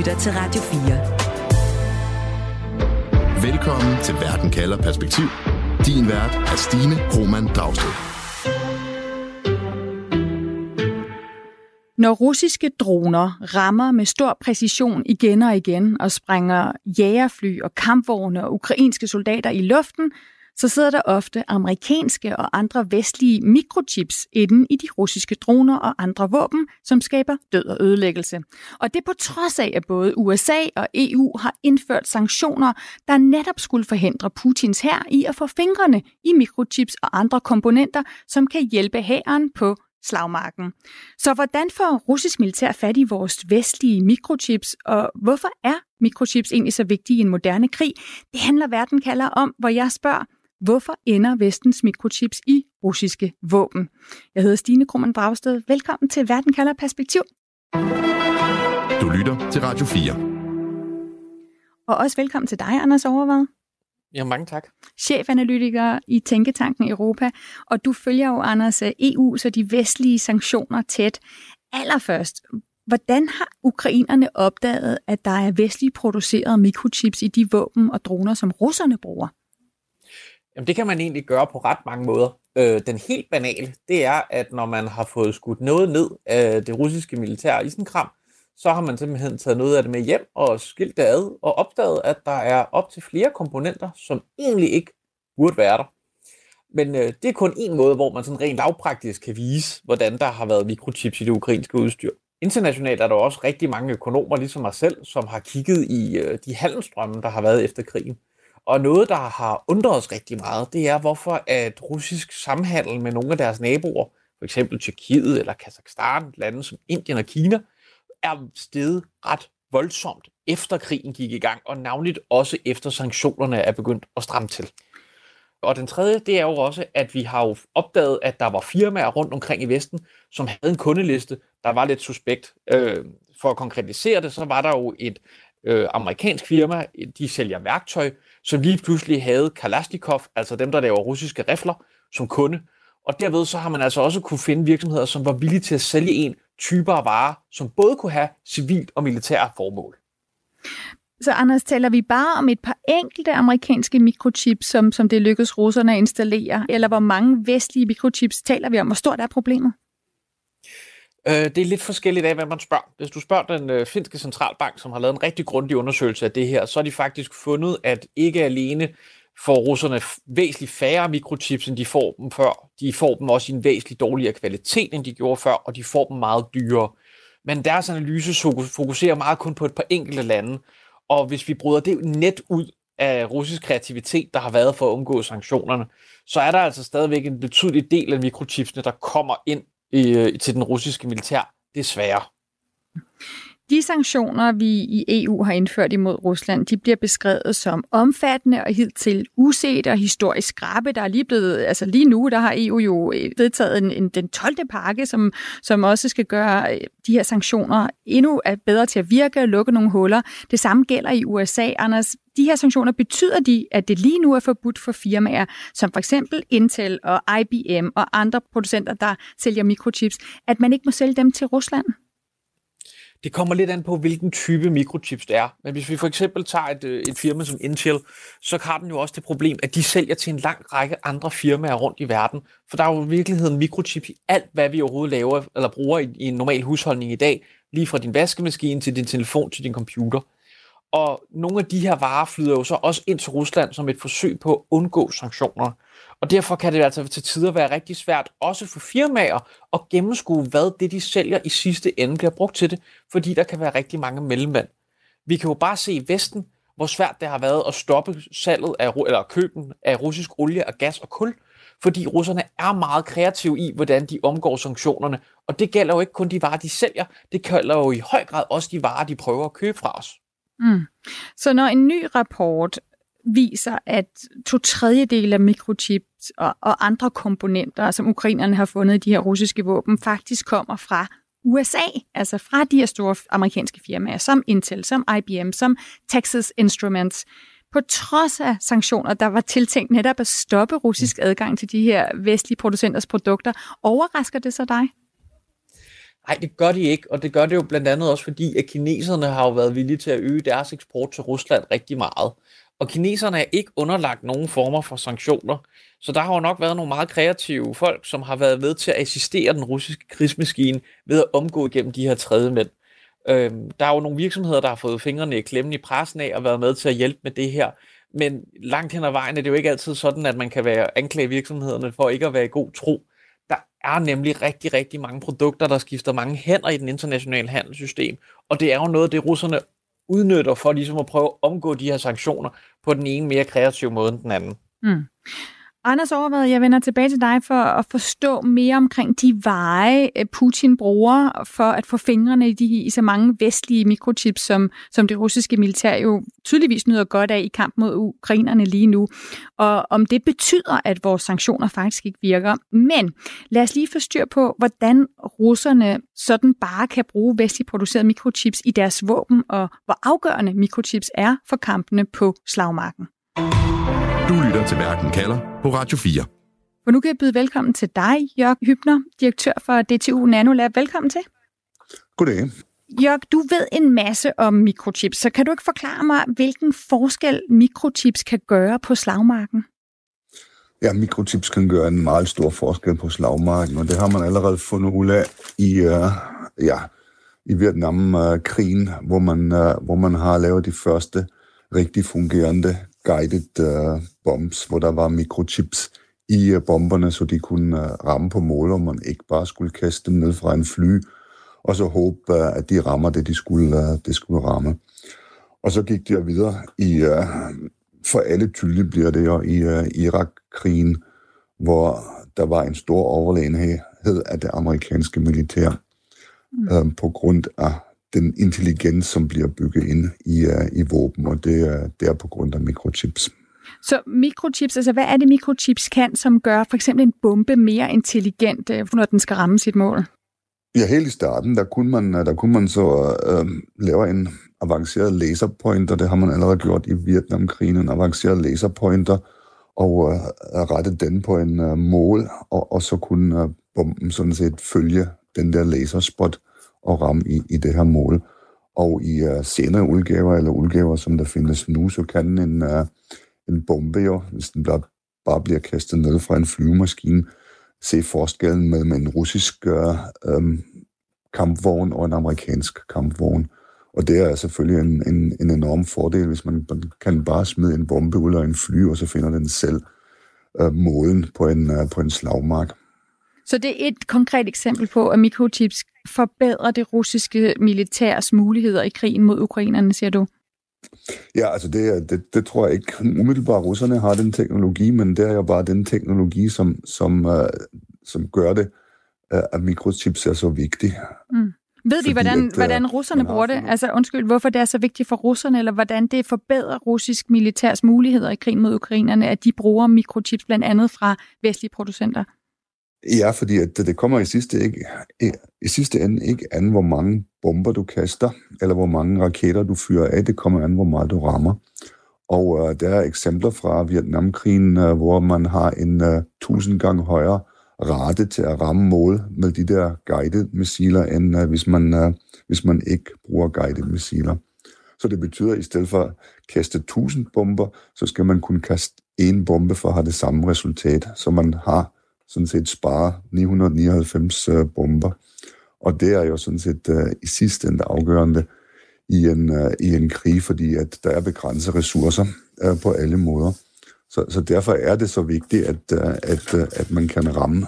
lytter til Radio 4. Velkommen til Verden kalder perspektiv. Din vært er Stine Roman Dragsted. Når russiske droner rammer med stor præcision igen og igen og sprænger jægerfly og kampvogne og ukrainske soldater i luften, så sidder der ofte amerikanske og andre vestlige mikrochips inde i de russiske droner og andre våben, som skaber død og ødelæggelse. Og det på trods af, at både USA og EU har indført sanktioner, der netop skulle forhindre Putins hær i at få fingrene i mikrochips og andre komponenter, som kan hjælpe hæren på slagmarken. Så hvordan får russisk militær fat i vores vestlige mikrochips, og hvorfor er mikrochips egentlig så vigtige i en moderne krig? Det handler verden kalder om, hvor jeg spørger, Hvorfor ender vestens mikrochips i russiske våben? Jeg hedder Stine Krummernd Dragsted. Velkommen til Verden kalder perspektiv. Du lytter til Radio 4. Og også velkommen til dig, Anders Overvad. Ja, mange tak. Chefanalytiker i Tænketanken Europa, og du følger jo, Anders, EU, så de vestlige sanktioner tæt. Allerførst, hvordan har ukrainerne opdaget, at der er vestligt produceret mikrochips i de våben og droner, som russerne bruger? Jamen, det kan man egentlig gøre på ret mange måder. Øh, den helt banale, det er, at når man har fået skudt noget ned af det russiske militær isenkram, så har man simpelthen taget noget af det med hjem og skilt det ad, og opdaget, at der er op til flere komponenter, som egentlig ikke burde være der. Men øh, det er kun en måde, hvor man sådan rent lavpraktisk kan vise, hvordan der har været mikrochips i det ukrainske udstyr. Internationalt er der også rigtig mange økonomer, ligesom mig selv, som har kigget i øh, de handelsstrømme, der har været efter krigen. Og noget, der har undret os rigtig meget, det er, hvorfor at russisk samhandel med nogle af deres naboer, for eksempel Tyrkiet eller Kazakhstan, lande som Indien og Kina, er steget ret voldsomt efter krigen gik i gang, og navnligt også efter sanktionerne er begyndt at stramme til. Og den tredje, det er jo også, at vi har jo opdaget, at der var firmaer rundt omkring i Vesten, som havde en kundeliste, der var lidt suspekt. Øh, for at konkretisere det, så var der jo et øh, amerikansk firma, de sælger værktøj, som lige pludselig havde Kalashnikov, altså dem, der laver russiske rifler, som kunde. Og derved så har man altså også kunne finde virksomheder, som var villige til at sælge en typer af varer, som både kunne have civilt og militære formål. Så Anders, taler vi bare om et par enkelte amerikanske mikrochips, som, som det lykkedes russerne at installere, eller hvor mange vestlige mikrochips taler vi om? Hvor stort er problemet? Øh, det er lidt forskelligt af, hvad man spørger. Hvis du spørger den øh, finske centralbank, som har lavet en rigtig grundig undersøgelse af det her, så har de faktisk fundet, at ikke alene får russerne væsentligt færre mikrochips, end de får dem før. De får dem også i en væsentligt dårligere kvalitet, end de gjorde før, og de får dem meget dyrere. Men deres analyse fokuserer meget kun på et par enkelte lande, og hvis vi bryder det net ud af russisk kreativitet, der har været for at undgå sanktionerne, så er der altså stadigvæk en betydelig del af mikrochipsene, der kommer ind i, øh, til den russiske militær, desværre. De sanktioner, vi i EU har indført imod Rusland, de bliver beskrevet som omfattende og hidtil uset og historisk skrabe. Der er lige blevet, altså lige nu, der har EU jo øh, vedtaget en, en, den 12. pakke, som, som også skal gøre øh, de her sanktioner endnu bedre til at virke og lukke nogle huller. Det samme gælder i USA. Anders, de her sanktioner betyder de, at det lige nu er forbudt for firmaer, som for eksempel Intel og IBM og andre producenter, der sælger mikrochips, at man ikke må sælge dem til Rusland? Det kommer lidt an på, hvilken type mikrochips det er. Men hvis vi for eksempel tager et, øh, et firma som Intel, så har den jo også det problem, at de sælger til en lang række andre firmaer rundt i verden. For der er jo i virkeligheden mikrochips i alt, hvad vi overhovedet laver eller bruger i, i en normal husholdning i dag. Lige fra din vaskemaskine til din telefon til din computer. Og nogle af de her varer flyder jo så også ind til Rusland som et forsøg på at undgå sanktioner. Og derfor kan det altså til tider være rigtig svært, også for firmaer, at gennemskue, hvad det, de sælger i sidste ende bliver brugt til det, fordi der kan være rigtig mange mellemmænd. Vi kan jo bare se i Vesten, hvor svært det har været at stoppe salget af, eller køben af russisk olie og gas og kul, fordi russerne er meget kreative i, hvordan de omgår sanktionerne. Og det gælder jo ikke kun de varer, de sælger, det gælder jo i høj grad også de varer, de prøver at købe fra os. Mm. Så når en ny rapport viser, at to tredjedele af mikrochips og, og andre komponenter, som ukrainerne har fundet i de her russiske våben, faktisk kommer fra USA, altså fra de her store amerikanske firmaer, som Intel, som IBM, som Texas Instruments, på trods af sanktioner, der var tiltænkt netop at stoppe russisk adgang til de her vestlige producenters produkter. Overrasker det så dig? Nej, det gør de ikke, og det gør det jo blandt andet også fordi, at kineserne har jo været villige til at øge deres eksport til Rusland rigtig meget. Og kineserne er ikke underlagt nogen former for sanktioner, så der har jo nok været nogle meget kreative folk, som har været med til at assistere den russiske krigsmaskine ved at omgå igennem de her tredje mænd. Øhm, der er jo nogle virksomheder, der har fået fingrene i klemmen i pressen af og været med til at hjælpe med det her. Men langt hen ad vejen er det jo ikke altid sådan, at man kan være anklage virksomhederne for ikke at være i god tro. Der er nemlig rigtig, rigtig mange produkter, der skifter mange hænder i den internationale handelssystem. Og det er jo noget, det russerne udnytter for ligesom at prøve at omgå de her sanktioner på den ene mere kreative måde end den anden. Mm. Anders Overvad, jeg vender tilbage til dig for at forstå mere omkring de veje, øh, Putin bruger for at få fingrene i, de, i så mange vestlige mikrochips, som, som det russiske militær jo tydeligvis nyder godt af i kamp mod ukrainerne lige nu. Og om det betyder, at vores sanktioner faktisk ikke virker. Men lad os lige få styr på, hvordan russerne sådan bare kan bruge vestligt producerede mikrochips i deres våben, og hvor afgørende mikrochips er for kampene på slagmarken. Du lytter til Verden kalder på Radio 4. For nu kan jeg byde velkommen til dig, Jørg Hybner, direktør for DTU Nanolab. Velkommen til. Goddag. Jørg, du ved en masse om mikrochips, så kan du ikke forklare mig, hvilken forskel mikrochips kan gøre på slagmarken? Ja, mikrochips kan gøre en meget stor forskel på slagmarken, og det har man allerede fundet ud af i, uh, ja, i Vietnam-krigen, uh, hvor, man, uh, hvor man har lavet de første rigtig fungerende guided uh, bombs, hvor der var mikrochips i uh, bomberne, så de kunne uh, ramme på mål, og man ikke bare skulle kaste dem ned fra en fly, og så håbe, uh, at de rammer det, de skulle, det skulle ramme. Og så gik de videre i, for alle tydeligt bliver det jo i Irak-krigen, hvor der var en stor overlegenhed af det amerikanske militær, mm. på grund af den intelligens, som bliver bygget ind i, i våben, og det, er, det er på grund af mikrochips. Så mikrochips, altså hvad er det mikrochips kan, som gør for eksempel en bombe mere intelligent, øh, når den skal ramme sit mål? Ja, helt i starten, der kunne man, øh, der kunne man så øh, lave en avanceret laserpointer, det har man allerede gjort i Vietnamkrigen, en avanceret laserpointer, og øh, rette den på en øh, mål, og, og så kunne øh, bomben sådan set følge den der laserspot og ramme i, i det her mål. Og i øh, senere udgaver, eller udgaver, som der findes nu, så kan en, øh, en bombe jo, hvis den bare, bare bliver kastet ned fra en flyvemaskine, se forskellen mellem en russisk uh, kampvogn og en amerikansk kampvogn. Og det er selvfølgelig en, en, en enorm fordel, hvis man, man kan bare smide en bombe ud af en fly, og så finder den selv øh, målen på en, øh, på en slagmark. Så det er et konkret eksempel på, at mikrochips forbedrer det russiske militærs muligheder i krigen mod ukrainerne, siger du? Ja, altså det, det, det tror jeg ikke umiddelbart russerne har den teknologi, men det er jo bare den teknologi, som, som, uh, som gør det, uh, at mikrochips er så vigtig. Mm. Ved de, hvordan, at, øh, hvordan russerne bruger det? Altså undskyld, hvorfor det er så vigtigt for russerne, eller hvordan det forbedrer russisk militærs muligheder i krigen mod ukrainerne, at de bruger mikrochips blandt andet fra vestlige producenter? Ja, fordi at det kommer i sidste, ikke, i, sidste ende ikke an, hvor mange bomber du kaster, eller hvor mange raketter du fyrer af. Det kommer an, hvor meget du rammer. Og øh, der er eksempler fra Vietnamkrigen, øh, hvor man har en øh, 1000 gange højere rate til at ramme mål med de der guided missiler, end øh, hvis, man, øh, hvis man ikke bruger guided missiler. Så det betyder, at i stedet for at kaste 1000 bomber, så skal man kun kaste en bombe for at have det samme resultat, så man har sådan set spare 999 uh, øh, bomber. Og det er jo sådan set uh, i sidste ende afgørende i en, uh, i en krig, fordi at der er begrænsede ressourcer uh, på alle måder. Så, så derfor er det så vigtigt, at, uh, at, uh, at man kan ramme,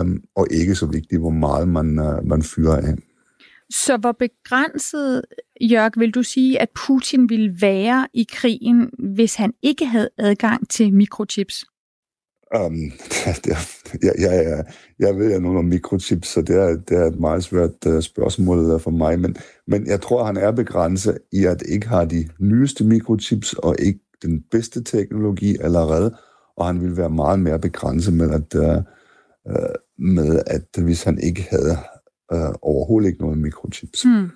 um, og ikke så vigtigt, hvor meget man, uh, man fyrer af. Så hvor begrænset, Jørg, vil du sige, at Putin ville være i krigen, hvis han ikke havde adgang til mikrochips? Um, det, jeg, jeg, jeg ved jeg noget om mikrochips, så det er, det er et meget svært uh, spørgsmål for mig, men, men jeg tror, han er begrænset i at ikke har de nyeste mikrochips og ikke den bedste teknologi allerede, og han vil være meget mere begrænset med, at, uh, med at hvis han ikke havde uh, overhovedet ikke noget mikrochips. Hmm.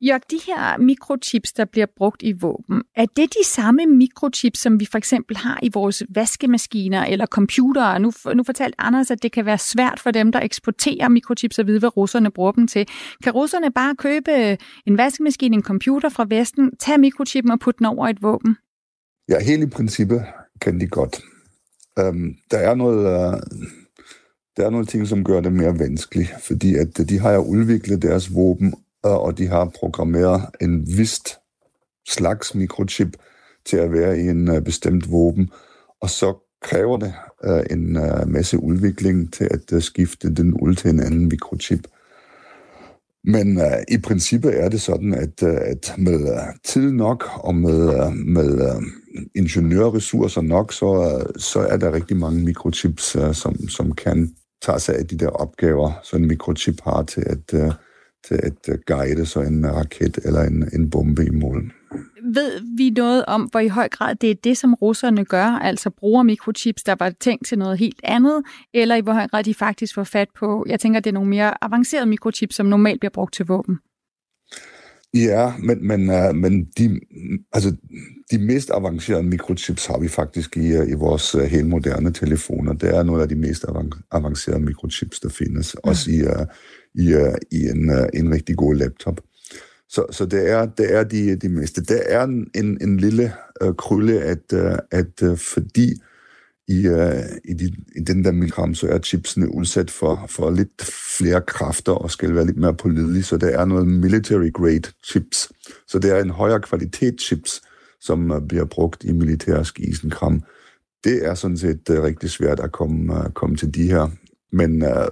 Jørg, de her mikrochips, der bliver brugt i våben, er det de samme mikrochips, som vi for eksempel har i vores vaskemaskiner eller computere? Nu, nu fortalte Anders, at det kan være svært for dem, der eksporterer mikrochips at vide, hvad russerne bruger dem til. Kan russerne bare købe en vaskemaskine, en computer fra Vesten, tage mikrochippen og putte den over et våben? Ja, helt i princippet kan de godt. Øhm, der er noget... Øh der er nogle ting, som gør det mere vanskeligt, fordi at øh, de har jo udviklet deres våben og de har programmeret en vist slags mikrochip til at være i en uh, bestemt våben, og så kræver det uh, en uh, masse udvikling til at uh, skifte den ud til en anden mikrochip. Men uh, i princippet er det sådan, at, uh, at med uh, tid nok og med, uh, med uh, ingeniørressourcer nok, så, uh, så er der rigtig mange mikrochips, uh, som, som kan tage sig af de der opgaver, som en mikrochip har til at, uh, til at øh, guide så en raket eller en, en bombe i målen. Ved vi noget om, hvor i høj grad det er det, som russerne gør, altså bruger mikrochips, der var tænkt til noget helt andet, eller i hvor høj grad de faktisk får fat på, jeg tænker, det er nogle mere avancerede mikrochips, som normalt bliver brugt til våben? Ja, men, men, uh, men de, altså, de mest avancerede mikrochips har vi faktisk i, uh, i vores uh, helt moderne telefoner. Det er nogle af de mest avancerede mikrochips, der findes, mm. også i, uh, i, uh, i en, uh, en rigtig god laptop. Så, så det er, det er de, de meste. Der er en, en, lille uh, krølle, at, uh, at uh, fordi i, uh, i, de, i den der mikrogram, så er chipsene udsat for, for lidt flere kræfter og skal være lidt mere pålidelige, så der er noget military grade chips. Så det er en højere kvalitet chips, som uh, bliver brugt i militærsk isenkram. Det er sådan set uh, rigtig svært at komme, uh, komme til de her. Men, uh,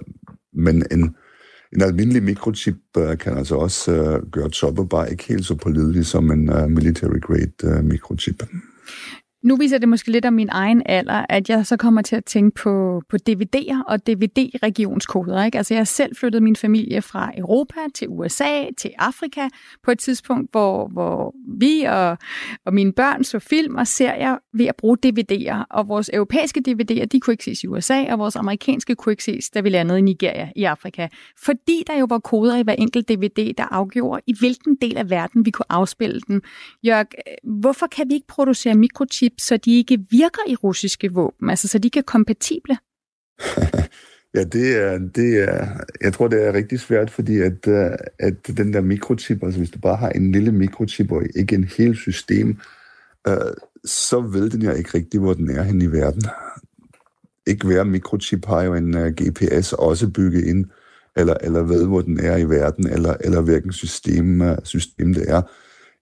men en, en almindelig mikrochip uh, øh, kan altså også uh, gøre jobbet bare ikke helt så pålidelig som en øh, uh, military grade uh, mikrochip. Nu viser det måske lidt om min egen alder, at jeg så kommer til at tænke på, på DVD'er og DVD-regionskoder. Ikke? Altså jeg har selv flyttet min familie fra Europa til USA til Afrika på et tidspunkt, hvor, hvor vi og, og mine børn så film og serier ved at bruge DVD'er. Og vores europæiske DVD'er, de kunne ikke ses i USA, og vores amerikanske kunne ikke ses, da vi landede i Nigeria i Afrika. Fordi der jo var koder i hver enkelt DVD, der afgjorde, i hvilken del af verden vi kunne afspille den. Jørg, hvorfor kan vi ikke producere mikrochip så de ikke virker i russiske våben, altså så de ikke er kompatible? ja, det er, det er, jeg tror, det er rigtig svært, fordi at, øh, at den der mikrochip, altså hvis du bare har en lille mikrochip og ikke en hel system, øh, så ved den jo ikke rigtig, hvor den er hen i verden. Ikke hver mikrochip har jo en øh, uh, GPS også bygget ind, eller, eller ved, hvor den er i verden, eller, eller hvilken system, uh, system det er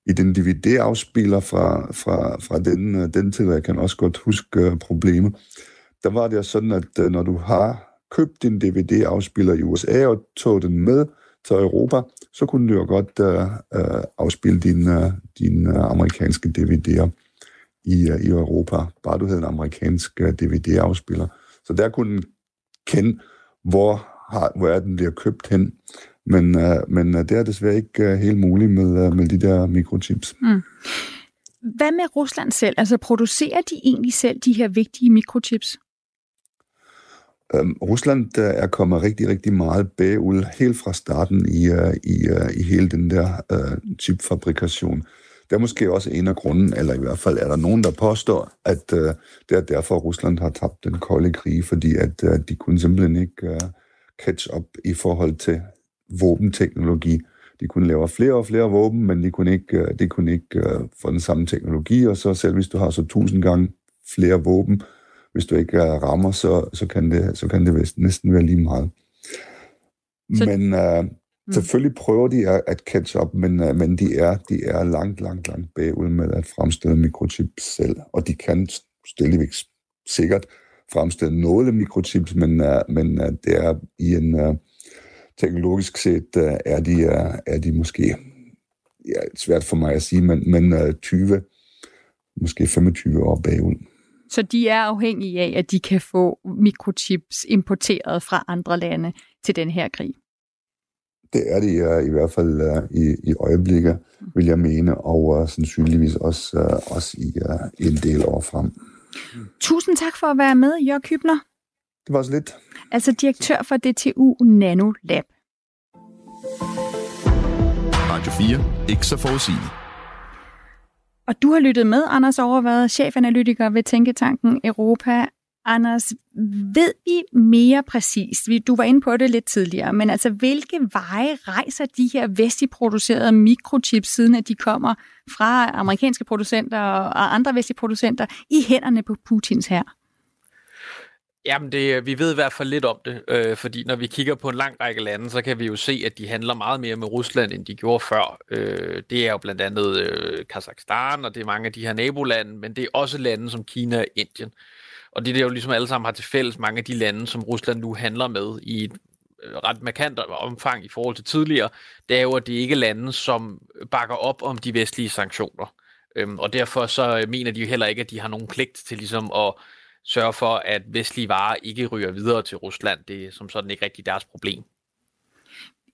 i den DVD-afspiller fra, fra, fra den, øh, den tid, jeg kan også godt huske uh, problemet, der var det sådan, at uh, når du har købt din DVD-afspiller i USA og tog den med til Europa, så kunne du jo godt uh, uh, afspille dine, uh, din, uh, amerikanske DVD'er i, uh, i Europa, bare du havde en amerikansk uh, DVD-afspiller. Så der kunne den kende, hvor, har, hvor er den bliver købt hen. Men, uh, men uh, det er desværre ikke uh, helt muligt med, uh, med de der mikrochips. Mm. Hvad med Rusland selv? Altså producerer de egentlig selv de her vigtige mikrochips? Um, Rusland uh, er kommet rigtig, rigtig meget bagud helt fra starten i, uh, i, uh, i hele den der uh, chipfabrikation. Det er måske også en af grunden, eller i hvert fald er der nogen, der påstår, at uh, det er derfor, Rusland har tabt den kolde krig, fordi at uh, de kunne simpelthen ikke uh, catch up i forhold til våbenteknologi. De kunne lave flere og flere våben, men de kunne ikke, øh, de kunne ikke uh, få den samme teknologi, og så selv hvis du har så tusind gange flere våben, hvis du ikke uh, rammer, så, så, kan det, så kan det næsten være lige meget. Så... Men uh, mm. selvfølgelig prøver de at, at catch up, men, uh, men de, er, de er langt, langt, langt bagud med at fremstille mikrochips selv, og de kan stadigvæk sikkert fremstille nogle mikrochips, men, uh, men uh, det er i en... Uh, teknologisk set uh, er, de, uh, er de måske, ja, svært for mig at sige, men, men uh, 20, måske 25 år bagud. Så de er afhængige af, at de kan få mikrochips importeret fra andre lande til den her krig? Det er de uh, i hvert fald uh, i, i øjeblikket, vil jeg mene, og uh, sandsynligvis også, uh, også i, uh, en del år frem. Tusind tak for at være med, Jørg Hybner. Det var så lidt. Altså direktør for DTU Nanolab. Radio 4. Ikke så forudsigeligt. Og du har lyttet med, Anders Overvad, chefanalytiker ved Tænketanken Europa. Anders, ved vi mere præcist, du var inde på det lidt tidligere, men altså hvilke veje rejser de her vestligt producerede mikrochips, siden at de kommer fra amerikanske producenter og andre vestlige producenter, i hænderne på Putins her? Jamen, det, øh, vi ved i hvert fald lidt om det, øh, fordi når vi kigger på en lang række lande, så kan vi jo se, at de handler meget mere med Rusland, end de gjorde før. Øh, det er jo blandt andet øh, Kazakhstan, og det er mange af de her nabolande, men det er også lande som Kina og Indien. Og det er jo ligesom alle sammen har til fælles mange af de lande, som Rusland nu handler med i et øh, ret markant omfang i forhold til tidligere, det er jo, at det ikke er lande, som bakker op om de vestlige sanktioner. Øhm, og derfor så øh, mener de jo heller ikke, at de har nogen pligt til ligesom at sørge for, at vestlige varer ikke ryger videre til Rusland. Det er som sådan ikke rigtig deres problem.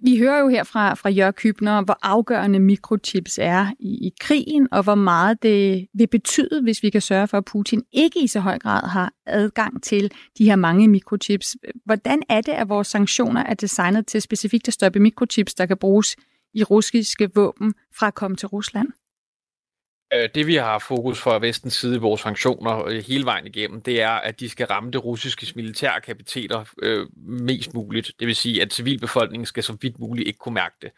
Vi hører jo her fra, fra Jørg Hybner, hvor afgørende mikrochips er i, i krigen, og hvor meget det vil betyde, hvis vi kan sørge for, at Putin ikke i så høj grad har adgang til de her mange mikrochips. Hvordan er det, at vores sanktioner er designet til specifikt at stoppe mikrochips, der kan bruges i russiske våben fra at komme til Rusland? Øh, det vi har fokus for vestens side i vores sanktioner øh, hele vejen igennem, det er, at de skal ramme det russiske militære kapiteter øh, mest muligt. Det vil sige, at civilbefolkningen skal så vidt muligt ikke kunne mærke det.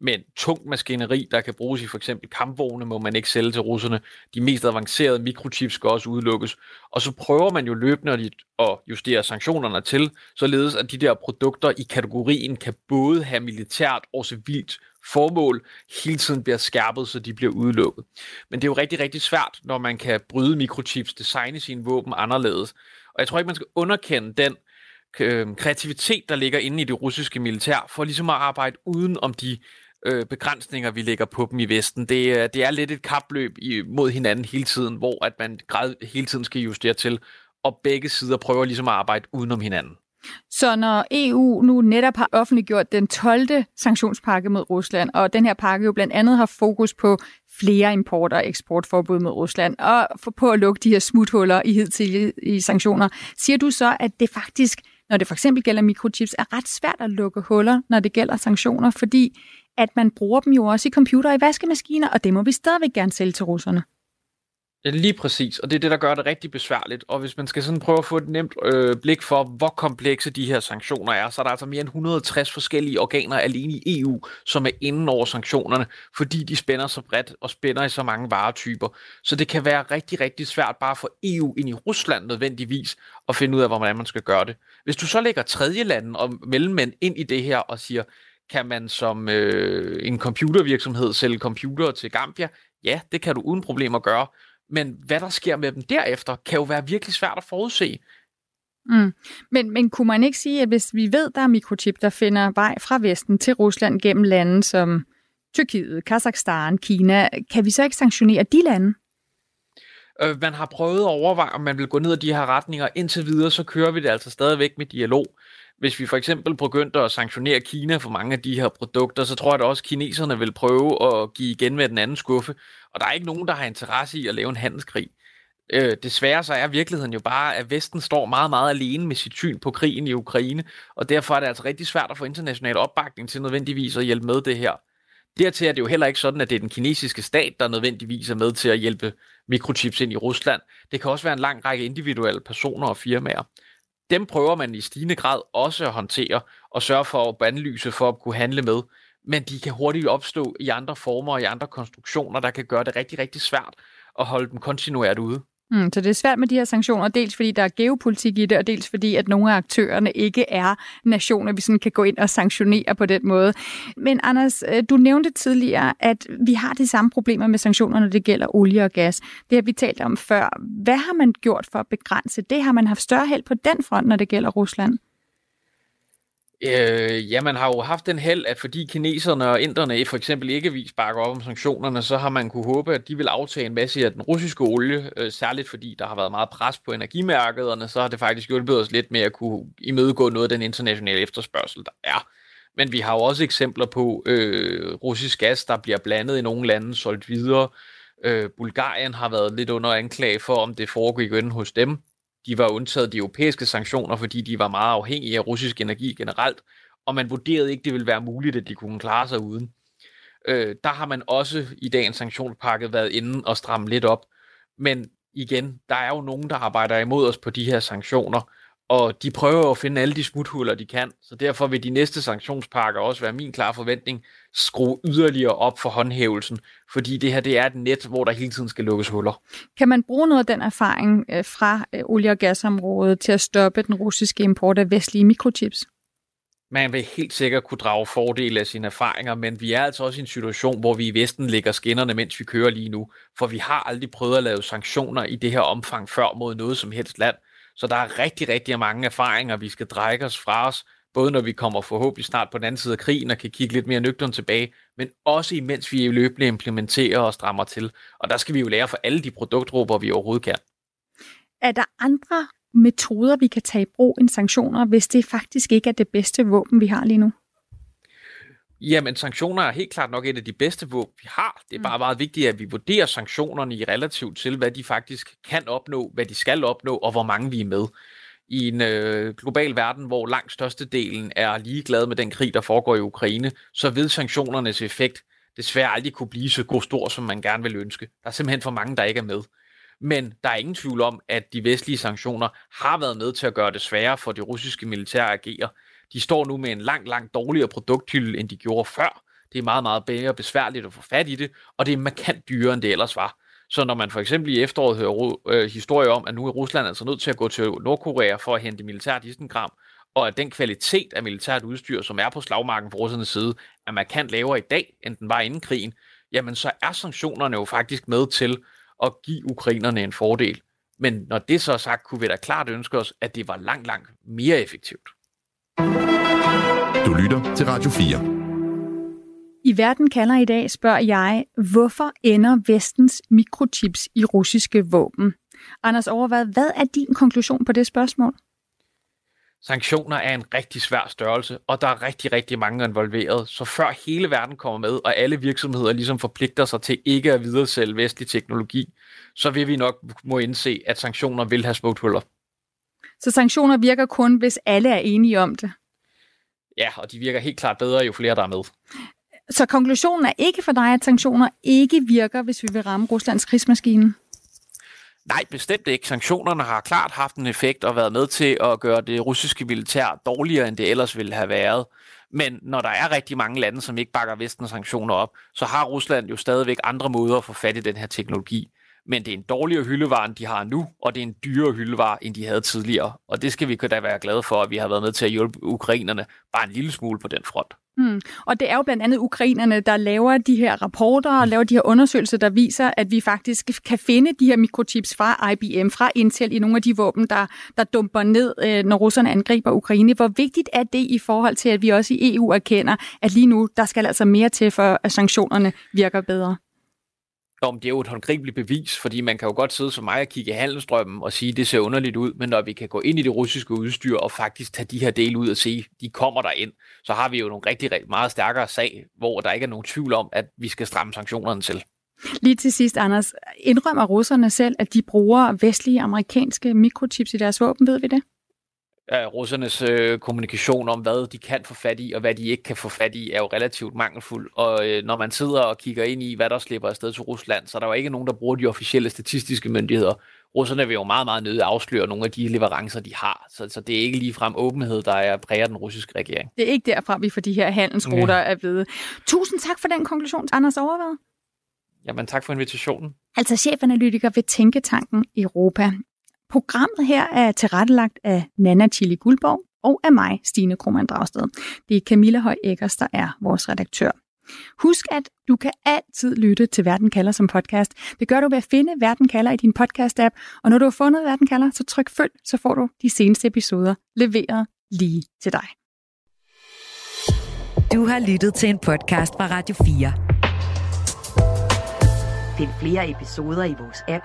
Men tung maskineri, der kan bruges i for eksempel kampvogne, må man ikke sælge til russerne. De mest avancerede mikrochips skal også udelukkes. Og så prøver man jo løbende at justere sanktionerne til, således at de der produkter i kategorien kan både have militært og civilt formål hele tiden bliver skærpet, så de bliver udelukket. Men det er jo rigtig, rigtig svært, når man kan bryde mikrochips, designe sine våben anderledes. Og jeg tror ikke, man skal underkende den øh, kreativitet, der ligger inde i det russiske militær, for ligesom at arbejde uden om de øh, begrænsninger, vi lægger på dem i Vesten. Det, øh, det er lidt et kapløb mod hinanden hele tiden, hvor at man grad, hele tiden skal justere til, og begge sider prøver ligesom at arbejde udenom hinanden. Så når EU nu netop har offentliggjort den 12. sanktionspakke mod Rusland, og den her pakke jo blandt andet har fokus på flere import- og eksportforbud mod Rusland, og for på at lukke de her smuthuller i hidtidige i sanktioner, siger du så, at det faktisk, når det for eksempel gælder mikrochips, er ret svært at lukke huller, når det gælder sanktioner, fordi at man bruger dem jo også i computer og i vaskemaskiner, og det må vi stadigvæk gerne sælge til russerne. Ja, lige præcis, og det er det, der gør det rigtig besværligt. Og hvis man skal sådan prøve at få et nemt øh, blik for, hvor komplekse de her sanktioner er, så er der altså mere end 160 forskellige organer alene i EU, som er inden over sanktionerne, fordi de spænder så bredt og spænder i så mange varetyper. Så det kan være rigtig, rigtig svært bare for EU ind i Rusland nødvendigvis at finde ud af, hvordan man skal gøre det. Hvis du så lægger tredje landen og mellemmænd ind i det her og siger, kan man som øh, en computervirksomhed sælge computere til Gambia? Ja, det kan du uden problemer gøre. Men hvad der sker med dem derefter, kan jo være virkelig svært at forudse. Mm. Men, men kunne man ikke sige, at hvis vi ved, der er mikrochip, der finder vej fra Vesten til Rusland gennem lande som Tyrkiet, Kazakhstan, Kina, kan vi så ikke sanktionere de lande? Øh, man har prøvet at overveje, om man vil gå ned ad de her retninger. Indtil videre, så kører vi det altså stadigvæk med dialog. Hvis vi for eksempel begyndte at sanktionere Kina for mange af de her produkter, så tror jeg da også, at kineserne vil prøve at give igen med den anden skuffe. Og der er ikke nogen, der har interesse i at lave en handelskrig. Øh, desværre så er virkeligheden jo bare, at Vesten står meget, meget alene med sit syn på krigen i Ukraine, og derfor er det altså rigtig svært at få international opbakning til nødvendigvis at hjælpe med det her. Dertil er det jo heller ikke sådan, at det er den kinesiske stat, der nødvendigvis er med til at hjælpe mikrochips ind i Rusland. Det kan også være en lang række individuelle personer og firmaer. Dem prøver man i stigende grad også at håndtere og sørge for at bandlyse for at kunne handle med men de kan hurtigt opstå i andre former og i andre konstruktioner, der kan gøre det rigtig, rigtig svært at holde dem kontinuert ude. Mm, så det er svært med de her sanktioner, dels fordi der er geopolitik i det, og dels fordi, at nogle af aktørerne ikke er nationer, vi sådan kan gå ind og sanktionere på den måde. Men Anders, øh, du nævnte tidligere, at vi har de samme problemer med sanktioner, når det gælder olie og gas. Det har vi talt om før. Hvad har man gjort for at begrænse det? Har man haft større held på den front, når det gælder Rusland? Øh, ja, man har jo haft den held, at fordi kineserne og inderne for eksempel ikke vis bakker op om sanktionerne, så har man kunne håbe, at de vil aftage en masse af den russiske olie, øh, særligt fordi der har været meget pres på energimarkederne, så har det faktisk hjulpet os lidt med at kunne imødegå noget af den internationale efterspørgsel, der er. Men vi har jo også eksempler på øh, russisk gas, der bliver blandet i nogle lande, solgt videre. Øh, Bulgarien har været lidt under anklage for, om det foregik inden hos dem de var undtaget de europæiske sanktioner, fordi de var meget afhængige af russisk energi generelt, og man vurderede ikke, det ville være muligt, at de kunne klare sig uden. Øh, der har man også i dagens sanktionspakke været inde og stramme lidt op. Men igen, der er jo nogen, der arbejder imod os på de her sanktioner, og de prøver at finde alle de smuthuller, de kan. Så derfor vil de næste sanktionspakker også være min klare forventning, skrue yderligere op for håndhævelsen, fordi det her det er et net, hvor der hele tiden skal lukkes huller. Kan man bruge noget af den erfaring øh, fra øh, olie- og gasområdet til at stoppe den russiske import af vestlige mikrochips? man vil helt sikkert kunne drage fordel af sine erfaringer, men vi er altså også i en situation, hvor vi i Vesten lægger skinnerne, mens vi kører lige nu. For vi har aldrig prøvet at lave sanktioner i det her omfang før mod noget som helst land. Så der er rigtig, rigtig mange erfaringer, vi skal drække os fra os, både når vi kommer forhåbentlig snart på den anden side af krigen og kan kigge lidt mere nøgteren tilbage, men også imens vi løbende implementerer og strammer til. Og der skal vi jo lære for alle de produktgrupper, vi overhovedet kan. Er der andre metoder, vi kan tage i brug end sanktioner, hvis det faktisk ikke er det bedste våben, vi har lige nu? Jamen, sanktioner er helt klart nok et af de bedste våben, vi har. Det er bare meget vigtigt, at vi vurderer sanktionerne i relativt til, hvad de faktisk kan opnå, hvad de skal opnå, og hvor mange vi er med. I en øh, global verden, hvor langt størstedelen er ligeglade med den krig, der foregår i Ukraine, så vil sanktionernes effekt desværre aldrig kunne blive så god stor, som man gerne vil ønske. Der er simpelthen for mange, der ikke er med. Men der er ingen tvivl om, at de vestlige sanktioner har været med til at gøre det sværere for det russiske militær at agere. De står nu med en langt, langt dårligere produkthylde, end de gjorde før. Det er meget, meget bedre besværligt at få fat i det, og det er markant dyrere, end det ellers var. Så når man for eksempel i efteråret hører øh, historier om, at nu er Rusland altså nødt til at gå til Nordkorea for at hente militært isengram, og at den kvalitet af militært udstyr, som er på slagmarken på russernes side, er markant lavere i dag, end den var inden krigen, jamen så er sanktionerne jo faktisk med til at give ukrainerne en fordel. Men når det så er sagt, kunne vi da klart ønske os, at det var langt, langt mere effektivt. Du lytter til Radio 4. I Verden kalder i dag spørger jeg, hvorfor ender vestens mikrochips i russiske våben? Anders Overvad, hvad er din konklusion på det spørgsmål? Sanktioner er en rigtig svær størrelse, og der er rigtig, rigtig mange involveret. Så før hele verden kommer med, og alle virksomheder ligesom forpligter sig til ikke at videresælge vestlig teknologi, så vil vi nok må indse, at sanktioner vil have smuthuller. Så sanktioner virker kun, hvis alle er enige om det? Ja, og de virker helt klart bedre, jo flere der er med. Så konklusionen er ikke for dig, at sanktioner ikke virker, hvis vi vil ramme Ruslands krigsmaskine? Nej, bestemt ikke. Sanktionerne har klart haft en effekt og været med til at gøre det russiske militær dårligere, end det ellers ville have været. Men når der er rigtig mange lande, som ikke bakker vestens sanktioner op, så har Rusland jo stadigvæk andre måder at få fat i den her teknologi. Men det er en dårligere hyldevare, end de har nu, og det er en dyrere hyldevare, end de havde tidligere. Og det skal vi da være glade for, at vi har været med til at hjælpe ukrainerne bare en lille smule på den front. Mm. Og det er jo blandt andet ukrainerne, der laver de her rapporter og laver de her undersøgelser, der viser, at vi faktisk kan finde de her mikrochips fra IBM, fra Intel i nogle af de våben, der, der dumper ned, øh, når russerne angriber Ukraine. Hvor vigtigt er det i forhold til, at vi også i EU erkender, at lige nu, der skal altså mere til, for at sanktionerne virker bedre? Om det er jo et håndgribeligt bevis, fordi man kan jo godt sidde som mig og kigge i handelsstrømmen og sige, at det ser underligt ud, men når vi kan gå ind i det russiske udstyr og faktisk tage de her dele ud og se, de kommer der ind, så har vi jo nogle rigtig, rigtig meget stærkere sag, hvor der ikke er nogen tvivl om, at vi skal stramme sanktionerne til. Lige til sidst, Anders, indrømmer russerne selv, at de bruger vestlige amerikanske mikrochips i deres våben, ved vi det? Russernes øh, kommunikation om, hvad de kan få fat i, og hvad de ikke kan få fat i, er jo relativt mangelfuld. Og øh, når man sidder og kigger ind i, hvad der slipper afsted til Rusland, så er der jo ikke nogen, der bruger de officielle statistiske myndigheder. Russerne vil jo meget, meget nødt afsløre nogle af de leverancer, de har. Så, så det er ikke ligefrem åbenhed, der er præger den russiske regering. Det er ikke derfra, vi får de her handelsruter ja. er blevet. Tusind tak for den konklusion, Anders Overvad. Jamen tak for invitationen. Altså chefanalytiker ved Tænketanken Europa. Programmet her er tilrettelagt af Nana Chili Guldborg og af mig, Stine Krohmann Dragsted. Det er Camilla Høj Eggers, der er vores redaktør. Husk, at du kan altid lytte til Verden kalder som podcast. Det gør du ved at finde Verden kalder i din podcast-app, og når du har fundet Verden kalder, så tryk følg, så får du de seneste episoder leveret lige til dig. Du har lyttet til en podcast fra Radio 4. Find flere episoder i vores app,